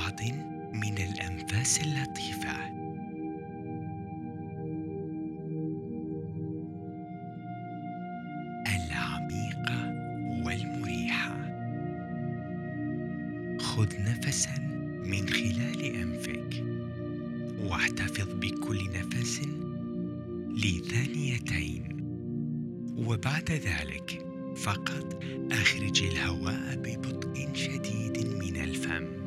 بعض من الأنفاس اللطيفة. العميقة والمريحة. خذ نفسا من خلال أنفك. واحتفظ بكل نفس لثانيتين. وبعد ذلك فقط أخرج الهواء ببطء شديد من الفم.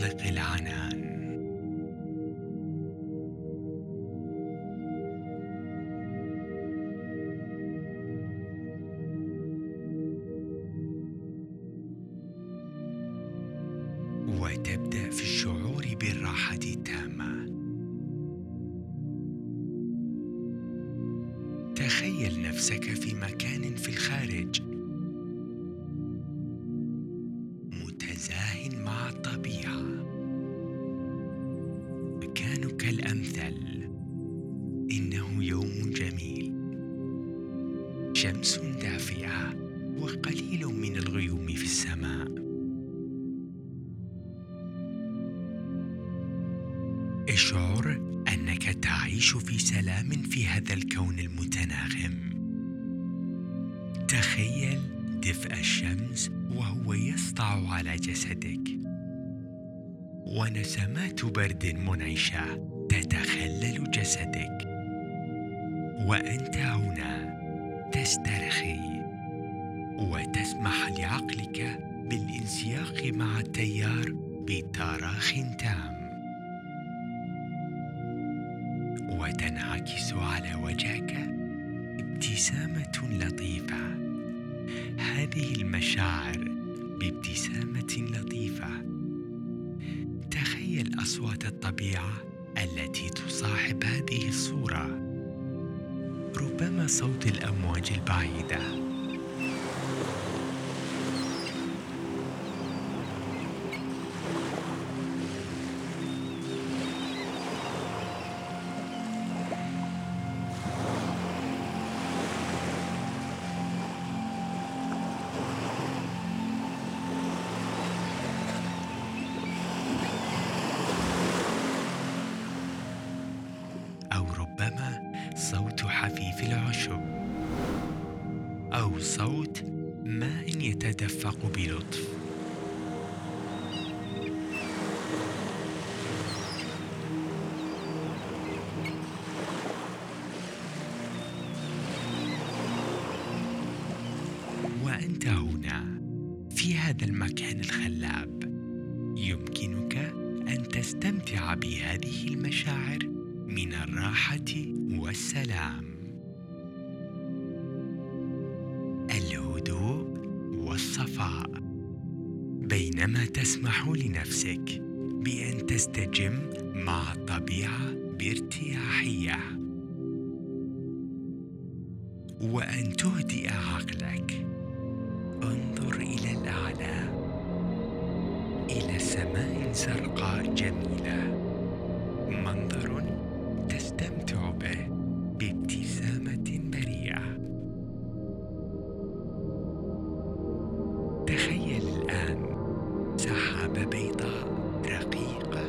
وأطلق العنان. شمس دافئة وقليل من الغيوم في السماء. إشعر أنك تعيش في سلام في هذا الكون المتناغم. تخيل دفء الشمس وهو يسطع على جسدك. ونسمات برد منعشة تتخلل جسدك. وأنت هنا تسترخي. وتسمح لعقلك بالانسياق مع التيار بتراخ تام. وتنعكس على وجهك ابتسامة لطيفة. هذه المشاعر بابتسامة لطيفة. تخيل أصوات الطبيعة التي تصاحب هذه الصورة. ربما صوت الأمواج البعيدة. هذا المكان الخلاب. يمكنك أن تستمتع بهذه المشاعر من الراحة والسلام. الهدوء والصفاء. بينما تسمح لنفسك بأن تستجم مع الطبيعة بارتياحية. وأن تهدئ عقلك. انظر إلى الأعلى إلى سماء زرقاء جميلة. منظر تستمتع به بابتسامة بريئة. تخيل الآن سحابة بيضاء رقيقة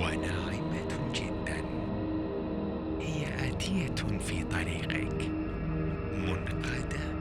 وناعمة جدا. هي آتية في طريقك منقادة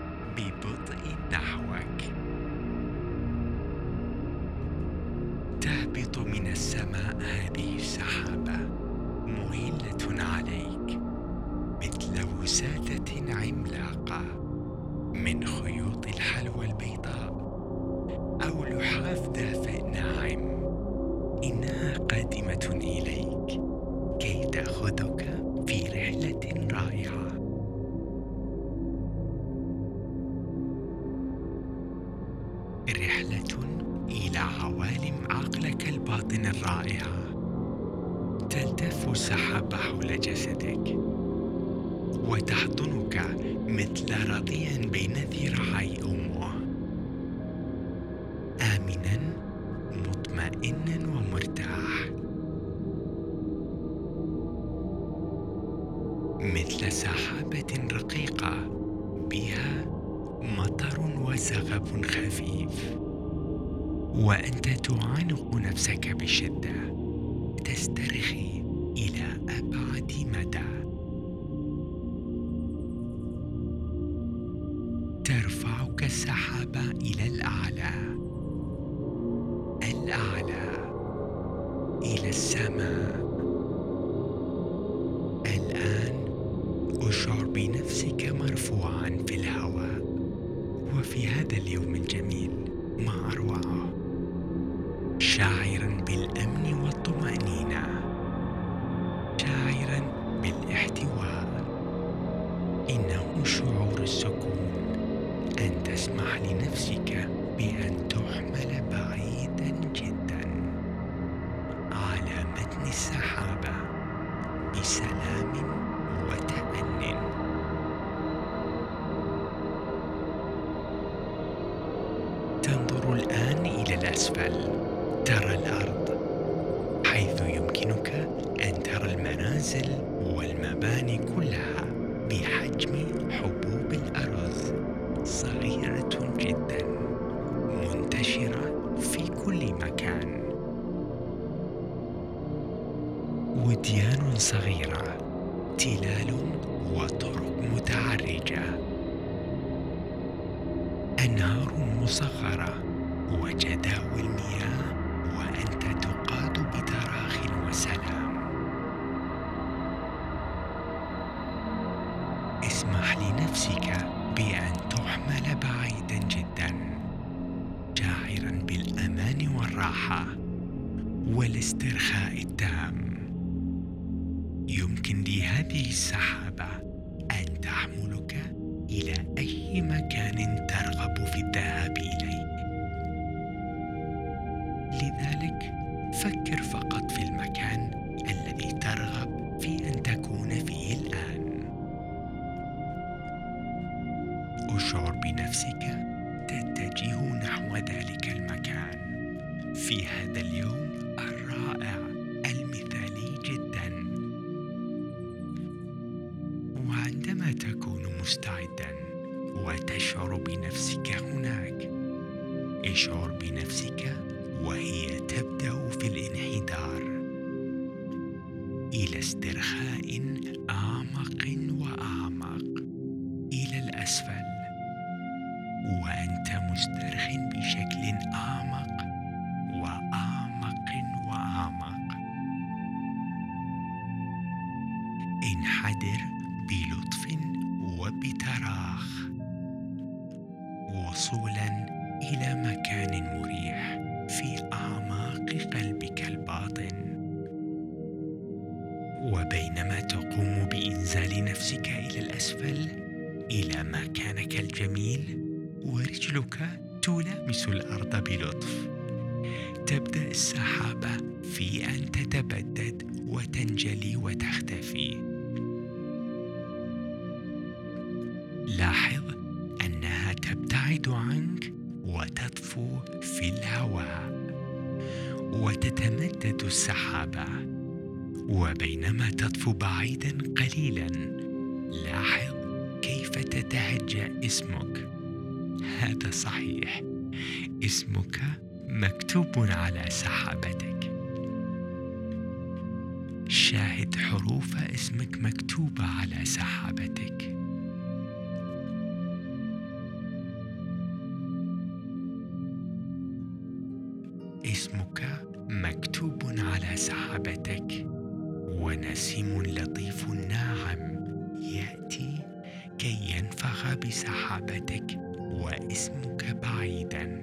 وتحضنك مثل رضيع بين ذراعي أمه. آمنا مطمئنا ومرتاح. مثل سحابة رقيقة بها مطر وزغب خفيف. وأنت تعانق نفسك بشدة تسترخي إلى أبعد مدى. شاعرا بالأمن والطمأنينة. شاعرا بالاحتواء. إنه شعور السكون. أن تسمح لنفسك بأن تحمل بعيدا جدا. على متن السحابة. بسلام وتأن تنظر الآن إلى الأسفل. أنهار مصغرة وجداول مياه وأنت تقاد بتراخ وسلام. اسمح لنفسك بأن تحمل بعيدا جدا شاعرا بالأمان والراحة والاسترخاء التام. يمكن لهذه السحابة هذا اليوم الرائع المثالي جدا. وعندما تكون مستعدا وتشعر بنفسك هناك اشعر بنفسك وهي تبدأ في الانحدار. إلى استرخاء اعمق واعمق إلى مكانك الجميل ورجلك تلامس الأرض بلطف. تبدأ السحابه في أن تتبدد وتنجلي وتختفي. لاحظ أنها تبتعد عنك وتطفو في الهواء وتتمدد السحابه وبينما تطفو بعيدا قليلا لاحظ كيف تتهجا اسمك. هذا صحيح. اسمك مكتوب على سحابتك. شاهد حروف اسمك مكتوبة على سحابتك. اسمك مكتوب على سحابتك. ونسيم لطيف ناعم. يأتي كي ينفخ بسحابتك واسمك بعيدا.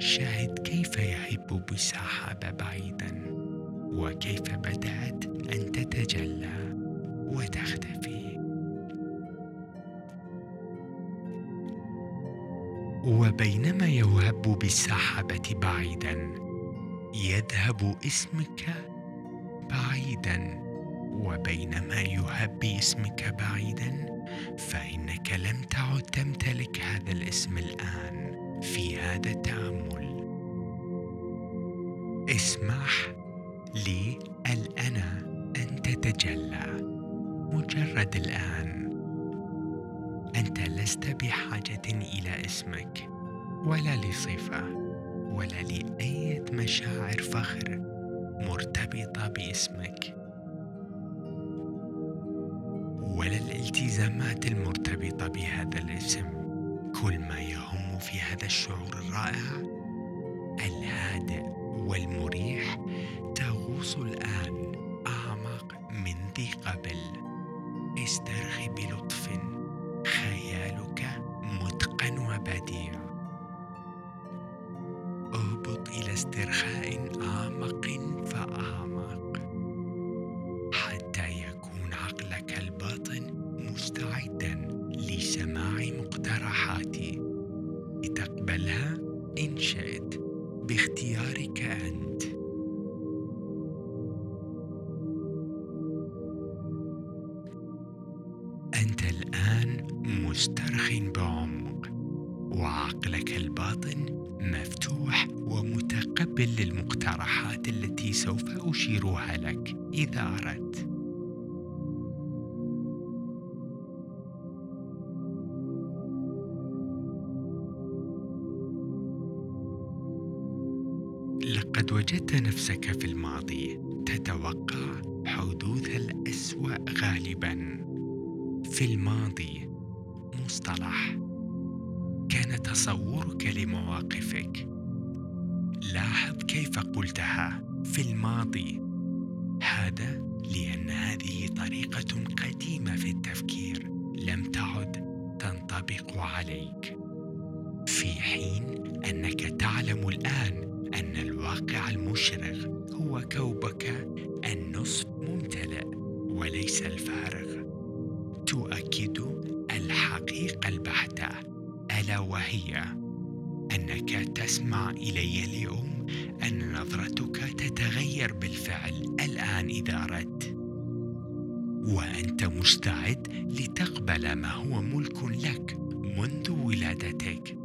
شاهد كيف يهب بالسحابه بعيدا وكيف بدأت أن تتجلى وتختفي. وبينما يهب بالسحابة بعيدا يذهب اسمك بعيدا. وبينما يهب باسمك بعيدا فإنك لم تعد تمتلك هذا الاسم الآن في هذا التأمل. اسمح لي الأنا أن تتجلى. مجرد الآن. أنت لست بحاجة إلى اسمك ولا لصفة ولا لأي مشاعر فخر مرتبطة باسمك. الالتزامات المرتبطة بهذا الاسم. كل ما يهم في هذا الشعور الرائع الهادئ والمريح تغوص الآن أعمق من ذي قبل. استرخي بلطف أنت الآن مسترخٍ بعمق وعقلك الباطن مفتوح ومتقبل للمقترحات التي سوف أشيرها لك إذا أردت. لقد وجدت نفسك في الماضي تتوقع حدوث الأسوأ غالبا. في الماضي مصطلح. كان تصورك لمواقفك. لاحظ كيف قلتها في الماضي. هذا لأن هذه طريقة قديمة في التفكير. لم تعد تنطبق عليك. في حين أنك تعلم الآن أن الواقع المشرق هو كوبك النصف ممتلئ وليس الفارغ. تؤكد الحقيقة البحتة ألا وهي أنك تسمع إلي اليوم أن نظرتك تتغير بالفعل الآن إذا أردت. وأنت مستعد لتقبل ما هو ملك لك منذ ولادتك.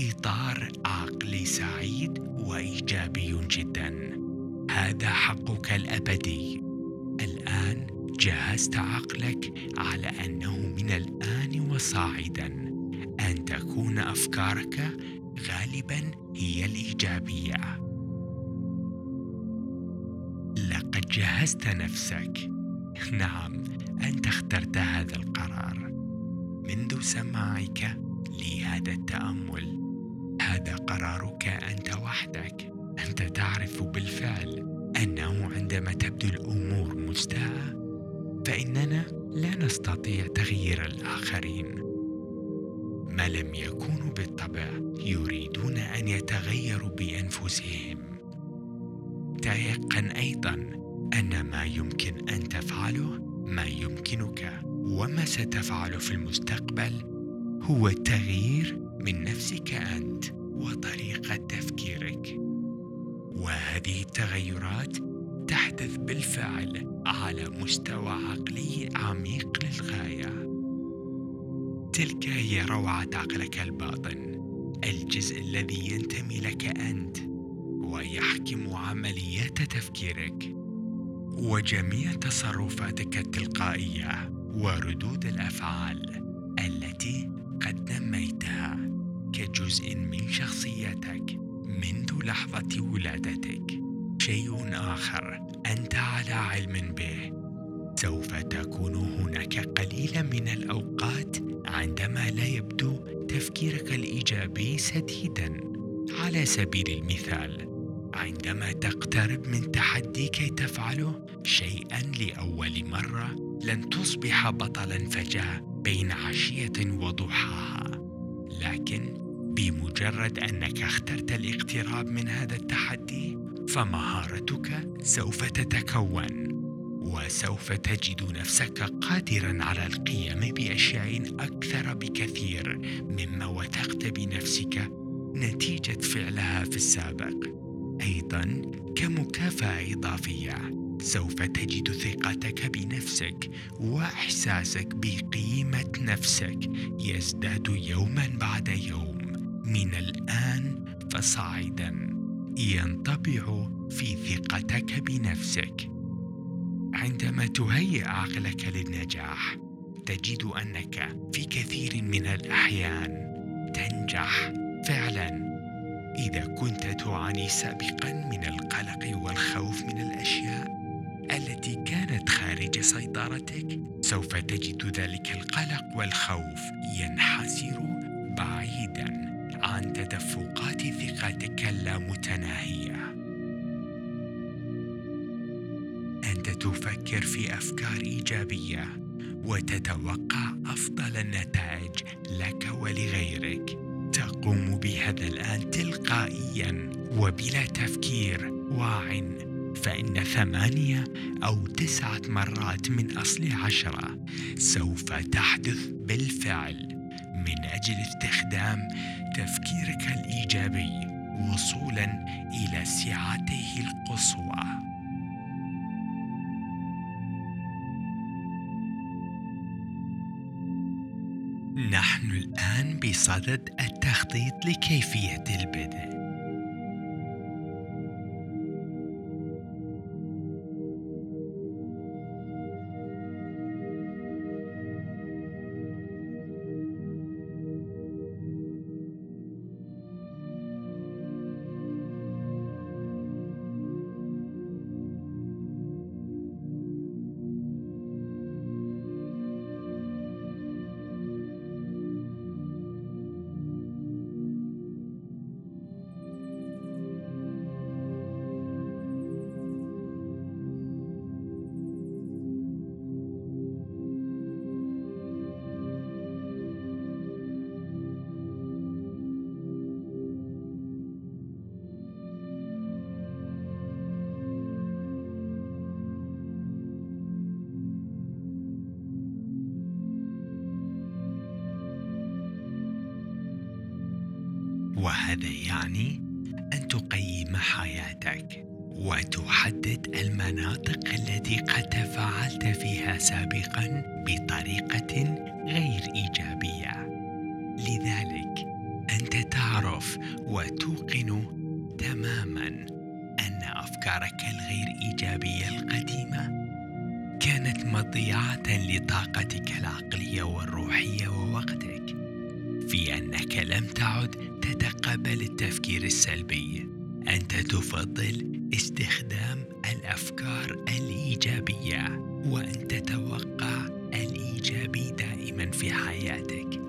إطار عقلي سعيد وإيجابي جدا. هذا حقك الأبدي. الآن جهزت عقلك على أنه من الآن وصاعدا. أن تكون أفكارك غالبا هي الإيجابية. لقد جهزت نفسك. نعم أنت اخترت هذا القرار. منذ سماعك لهذا التأمل. هذا قرارك أنت وحدك. أنت تعرف بالفعل أنه عندما تبدو الأمور مستاءة فإننا لا نستطيع تغيير الآخرين. ما لم يكونوا بالطبع يريدون أن يتغيروا بأنفسهم. تيقن أيضا أن ما يمكن أن تفعله ما يمكنك وما ستفعله في المستقبل هو التغيير من نفسك أنت وطريقة تفكيرك. وهذه التغيرات تحدث بالفعل على مستوى عقلي عميق للغاية. تلك هي روعة عقلك الباطن الجزء الذي ينتمي لك أنت ويحكم عمليات تفكيرك وجميع تصرفاتك التلقائية وردود الأفعال التي قد نميتها كجزء من شخصيتك منذ لحظة ولادتك. شيء آخر. أنت على علم به. سوف تكون هناك قليلا من الأوقات عندما لا يبدو تفكيرك الإيجابي سديدا. على سبيل المثال عندما تقترب من تحدي كي تفعله شيئا لأول مرة لن تصبح بطلا فجأة بين عشية وضحاها. لكن بمجرد أنك اخترت الاقتراب من هذا التحدي فمهارتك سوف تتكون وسوف تجد نفسك قادرا على القيام بأشياء أكثر بكثير مما وثقت بنفسك نتيجة فعلها في السابق. أيضا كمكافأة إضافية سوف تجد ثقتك بنفسك وإحساسك بقيمة نفسك يزداد يوما بعد يوم. من الآن فصاعدا. ينطبع في ثقتك بنفسك. عندما تهيئ عقلك للنجاح تجد أنك في كثير من الأحيان تنجح. فعلا إذا كنت تعاني سابقا من القلق والخوف من الأشياء التي كانت خارج سيطرتك سوف تجد ذلك القلق والخوف ينحسر بعيدا. عن تدفقات ثقتك اللامتناهيه أنت تفكر في أفكار إيجابية وتتوقع أفضل النتائج لك ولغيرك. تقوم بهذا الآن تلقائيا وبلا تفكير واع. فإن ثمانية أو تسعة مرات من أصل عشرة سوف تحدث بالفعل. من أجل استخدام تفكيرك الإيجابي وصولا إلى سعته القصوى. نحن الآن بصدد التخطيط لكيفية البدء. وهذا يعني أن تقيم حياتك وتحدد المناطق التي قد تفاعلت فيها سابقا بطريقة غير إيجابية. لذلك أنت تعرف وتوقن تماما أن أفكارك الغير إيجابية القديمة كانت مضيعة لطاقتك العقلية والروحية ووقتك في أنك لم تعد تتقبل التفكير السلبي. أنت تفضل استخدام الأفكار الإيجابية وأن تتوقع الإيجابي دائما في حياتك.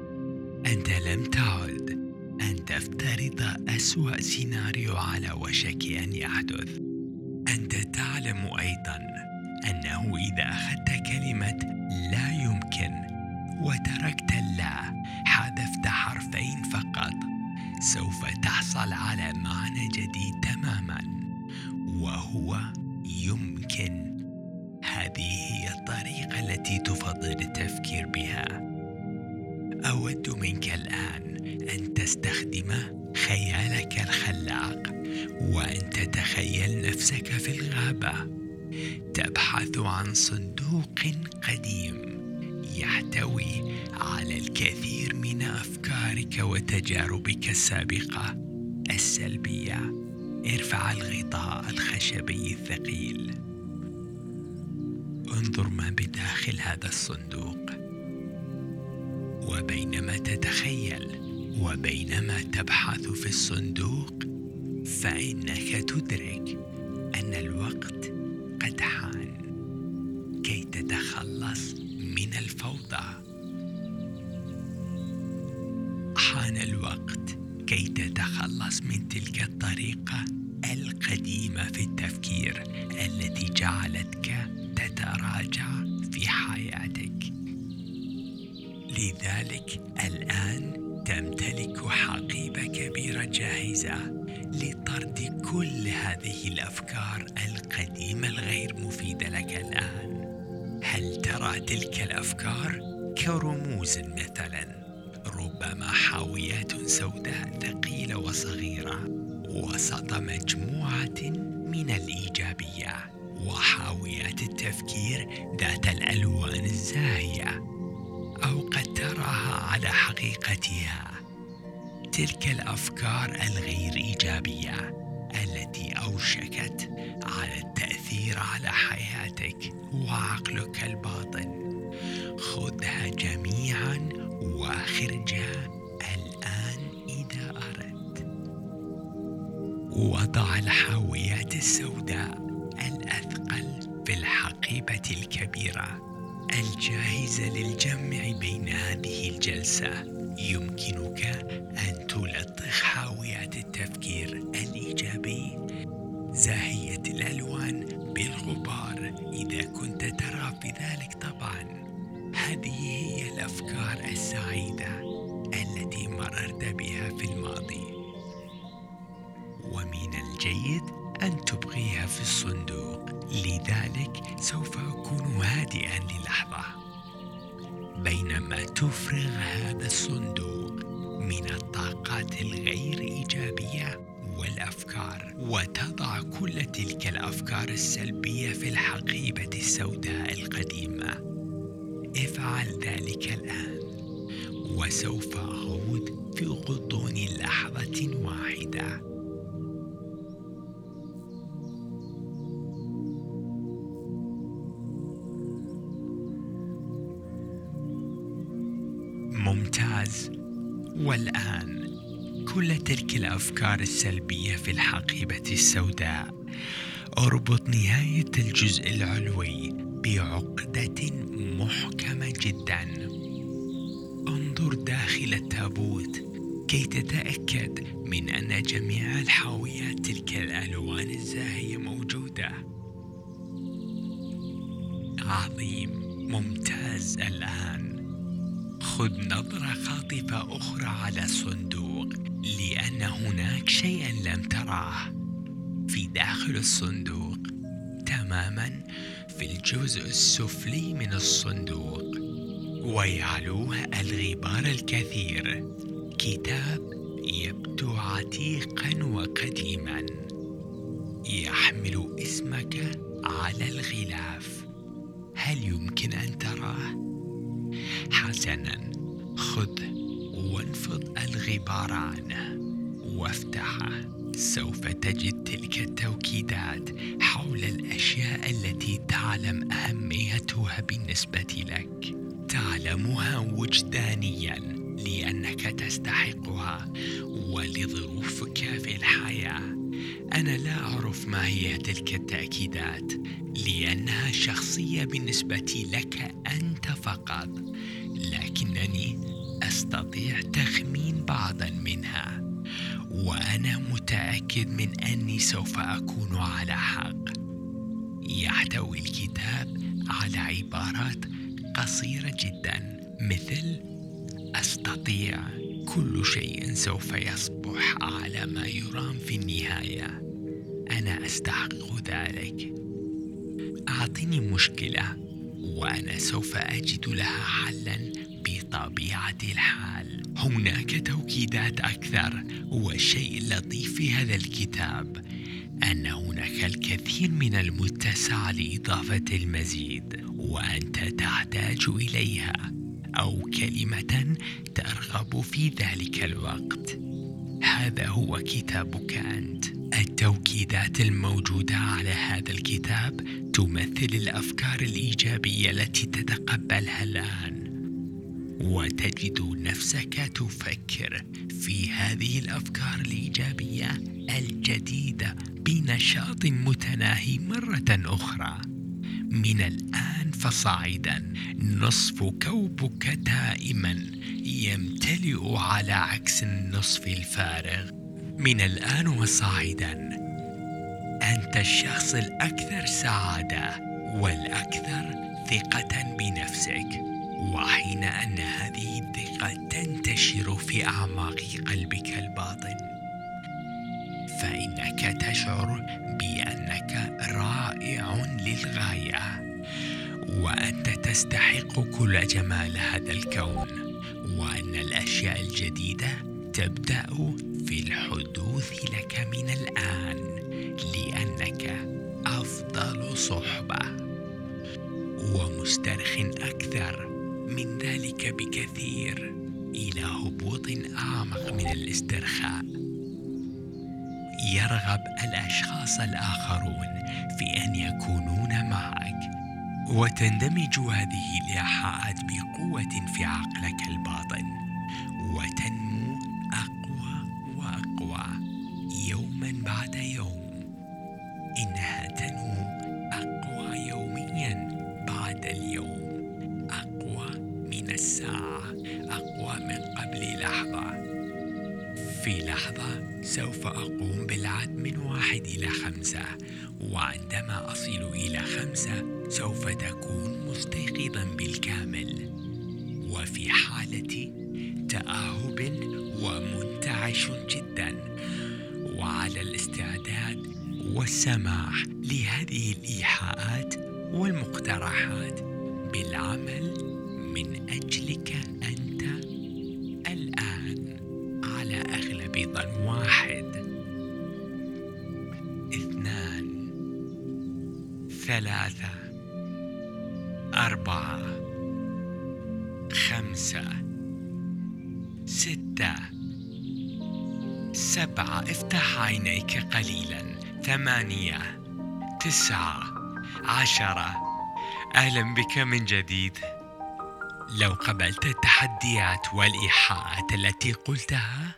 أنت لم تعد أن تفترض أسوأ سيناريو على وشك أن يحدث. أنت تعلم أيضا أنه إذا أخذت كلمة لا يمكن وتركت اللا حذفت حرفين فقط. سوف تحصل على معنى جديد تماما وهو يمكن هذه هي الطريقة التي تفضل التفكير بها. أود منك الآن أن تستخدم خيالك الخلاق وأن تتخيل نفسك في الغابة. تبحث عن صندوق قديم. يحتوي على الكثير من أفكارك وتجاربك السابقة. السلبية. ارفع الغطاء الخشبي الثقيل. انظر ما بداخل هذا الصندوق. وبينما تتخيل وبينما تبحث في الصندوق فإنك تدرك أن الوقت تتخلص من تلك الطريقة القديمة. الإيجابية وحاويات التفكير ذات الألوان الزاهية أو قد تراها على حقيقتها. تلك الأفكار الغير إيجابية التي أوشكت على التأثير على حياتك وعقلك الباطن. خذها جميعا واخرجها الآن إذا أردت. وضع الحاويات السوداء الحقيبة الكبيرة الجاهزة للجمع بين هذه الجلسة. يمكنك أن تلطخ حاويات التفكير الإيجابي. زاهية الألوان بالغبار إذا كنت ترى في ذلك طبعا. هذه هي الأفكار السعيدة التي مررت بها في الماضي. ومن الجيد أن تبقيها في الصندوق. لذلك سوف أكون هادئا للحظة. بينما تفرغ هذا الصندوق من الطاقات الغير إيجابية والأفكار وتضع كل تلك الأفكار السلبية في الحقيبة السوداء القديمة. افعل ذلك الآن وسوف أعود في غضون لحظة واحدة. والآن كل تلك الأفكار السلبية في الحقيبة السوداء أربط نهاية الجزء العلوي بعقدة محكمة جدا. انظر داخل التابوت كي تتأكد من أن جميع الحاويات تلك الألوان الزاهية موجودة. عظيم ممتاز الآن. خذ نظرة خاطفة أخرى على الصندوق لأن هناك شيئا لم تراه. في داخل الصندوق تماما في الجزء السفلي من الصندوق. ويعلوه الغبار الكثير. كتاب يبدو عتيقا وقديما. يحمل اسمك على الغلاف. هل يمكن أن تراه؟ حسنا خذه وانفض الغبار عنه وافتحه سوف تجد تلك التوكيدات حول الأشياء التي تعلم أهميتها بالنسبة لك. تعلمها وجدانيا لأنك تستحقها ولظروفك في الحياة. أنا لا أعرف ما هي تلك التأكيدات لأنها شخصية بالنسبة لك أنت فقط. أستطيع تخمين بعضا منها وأنا متأكد من أني سوف أكون على حق. يحتوي الكتاب على عبارات قصيرة جدا مثل أستطيع كل شيء سوف يصبح على ما يرام في النهاية. أنا استحق ذلك. أعطني مشكلة وأنا سوف أجد لها حلا. بطبيعة الحال. هناك توكيدات أكثر والشيء اللطيف في هذا الكتاب. أن هناك الكثير من المتسع لإضافة المزيد وأنت تحتاج إليها أو كلمة ترغب في ذلك الوقت. هذا هو كتابك أنت. التوكيدات الموجودة على هذا الكتاب تمثل الأفكار الإيجابية التي تتقبلها الآن. وتجد نفسك تفكر في هذه الأفكار الإيجابية الجديدة بنشاط متناهي مرة أخرى. من الآن فصاعدا نصف كوبك دائما يمتلئ على عكس النصف الفارغ. من الآن وصاعدا أنت الشخص الأكثر سعادة والأكثر ثقة بنفسك. وحين أن هذه الثقة تنتشر في أعماق قلبك الباطن فإنك تشعر بأنك رائع للغاية وأنت تستحق كل جمال هذا الكون وأن الأشياء الجديدة تبدأ في الحدوث لك من الآن لأنك أفضل صحبة ومسترخ أكثر. من ذلك بكثير إلى هبوط أعمق من الاسترخاء. يرغب الأشخاص الآخرون في أن يكونون معك. وتندمج هذه الإيحاءات بقوة في عقلك الباطن. وتنمو أقوى وأقوى يوما بعد يوم. سوف أقوم بالعد من واحد إلى خمسة وعندما أصل إلى خمسة سوف تكون مستيقظا بالكامل. وفي حالة تأهب ومنتعش جدا. وعلى الاستعداد والسماح لهذه الإيحاءات والمقترحات بالعمل من أجلك أنت الآن على أغلب ظن واحد. ثلاثة أربعة خمسة ستة سبعة. افتح عينيك قليلا. ثمانية تسعة عشرة. أهلا بك من جديد. لو قبلت التحديات والإيحاءات التي قلتها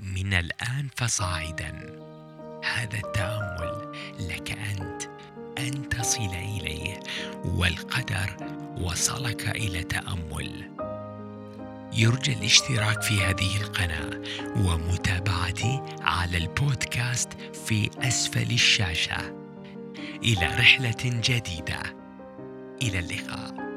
من الآن فصاعدا. هذا التأمل لك أنت. أن تصل إليه والقدر وصلك إلى تأمل. يرجى الاشتراك في هذه القناة ومتابعتي على البودكاست في أسفل الشاشة. إلى رحلة جديدة. إلى اللقاء.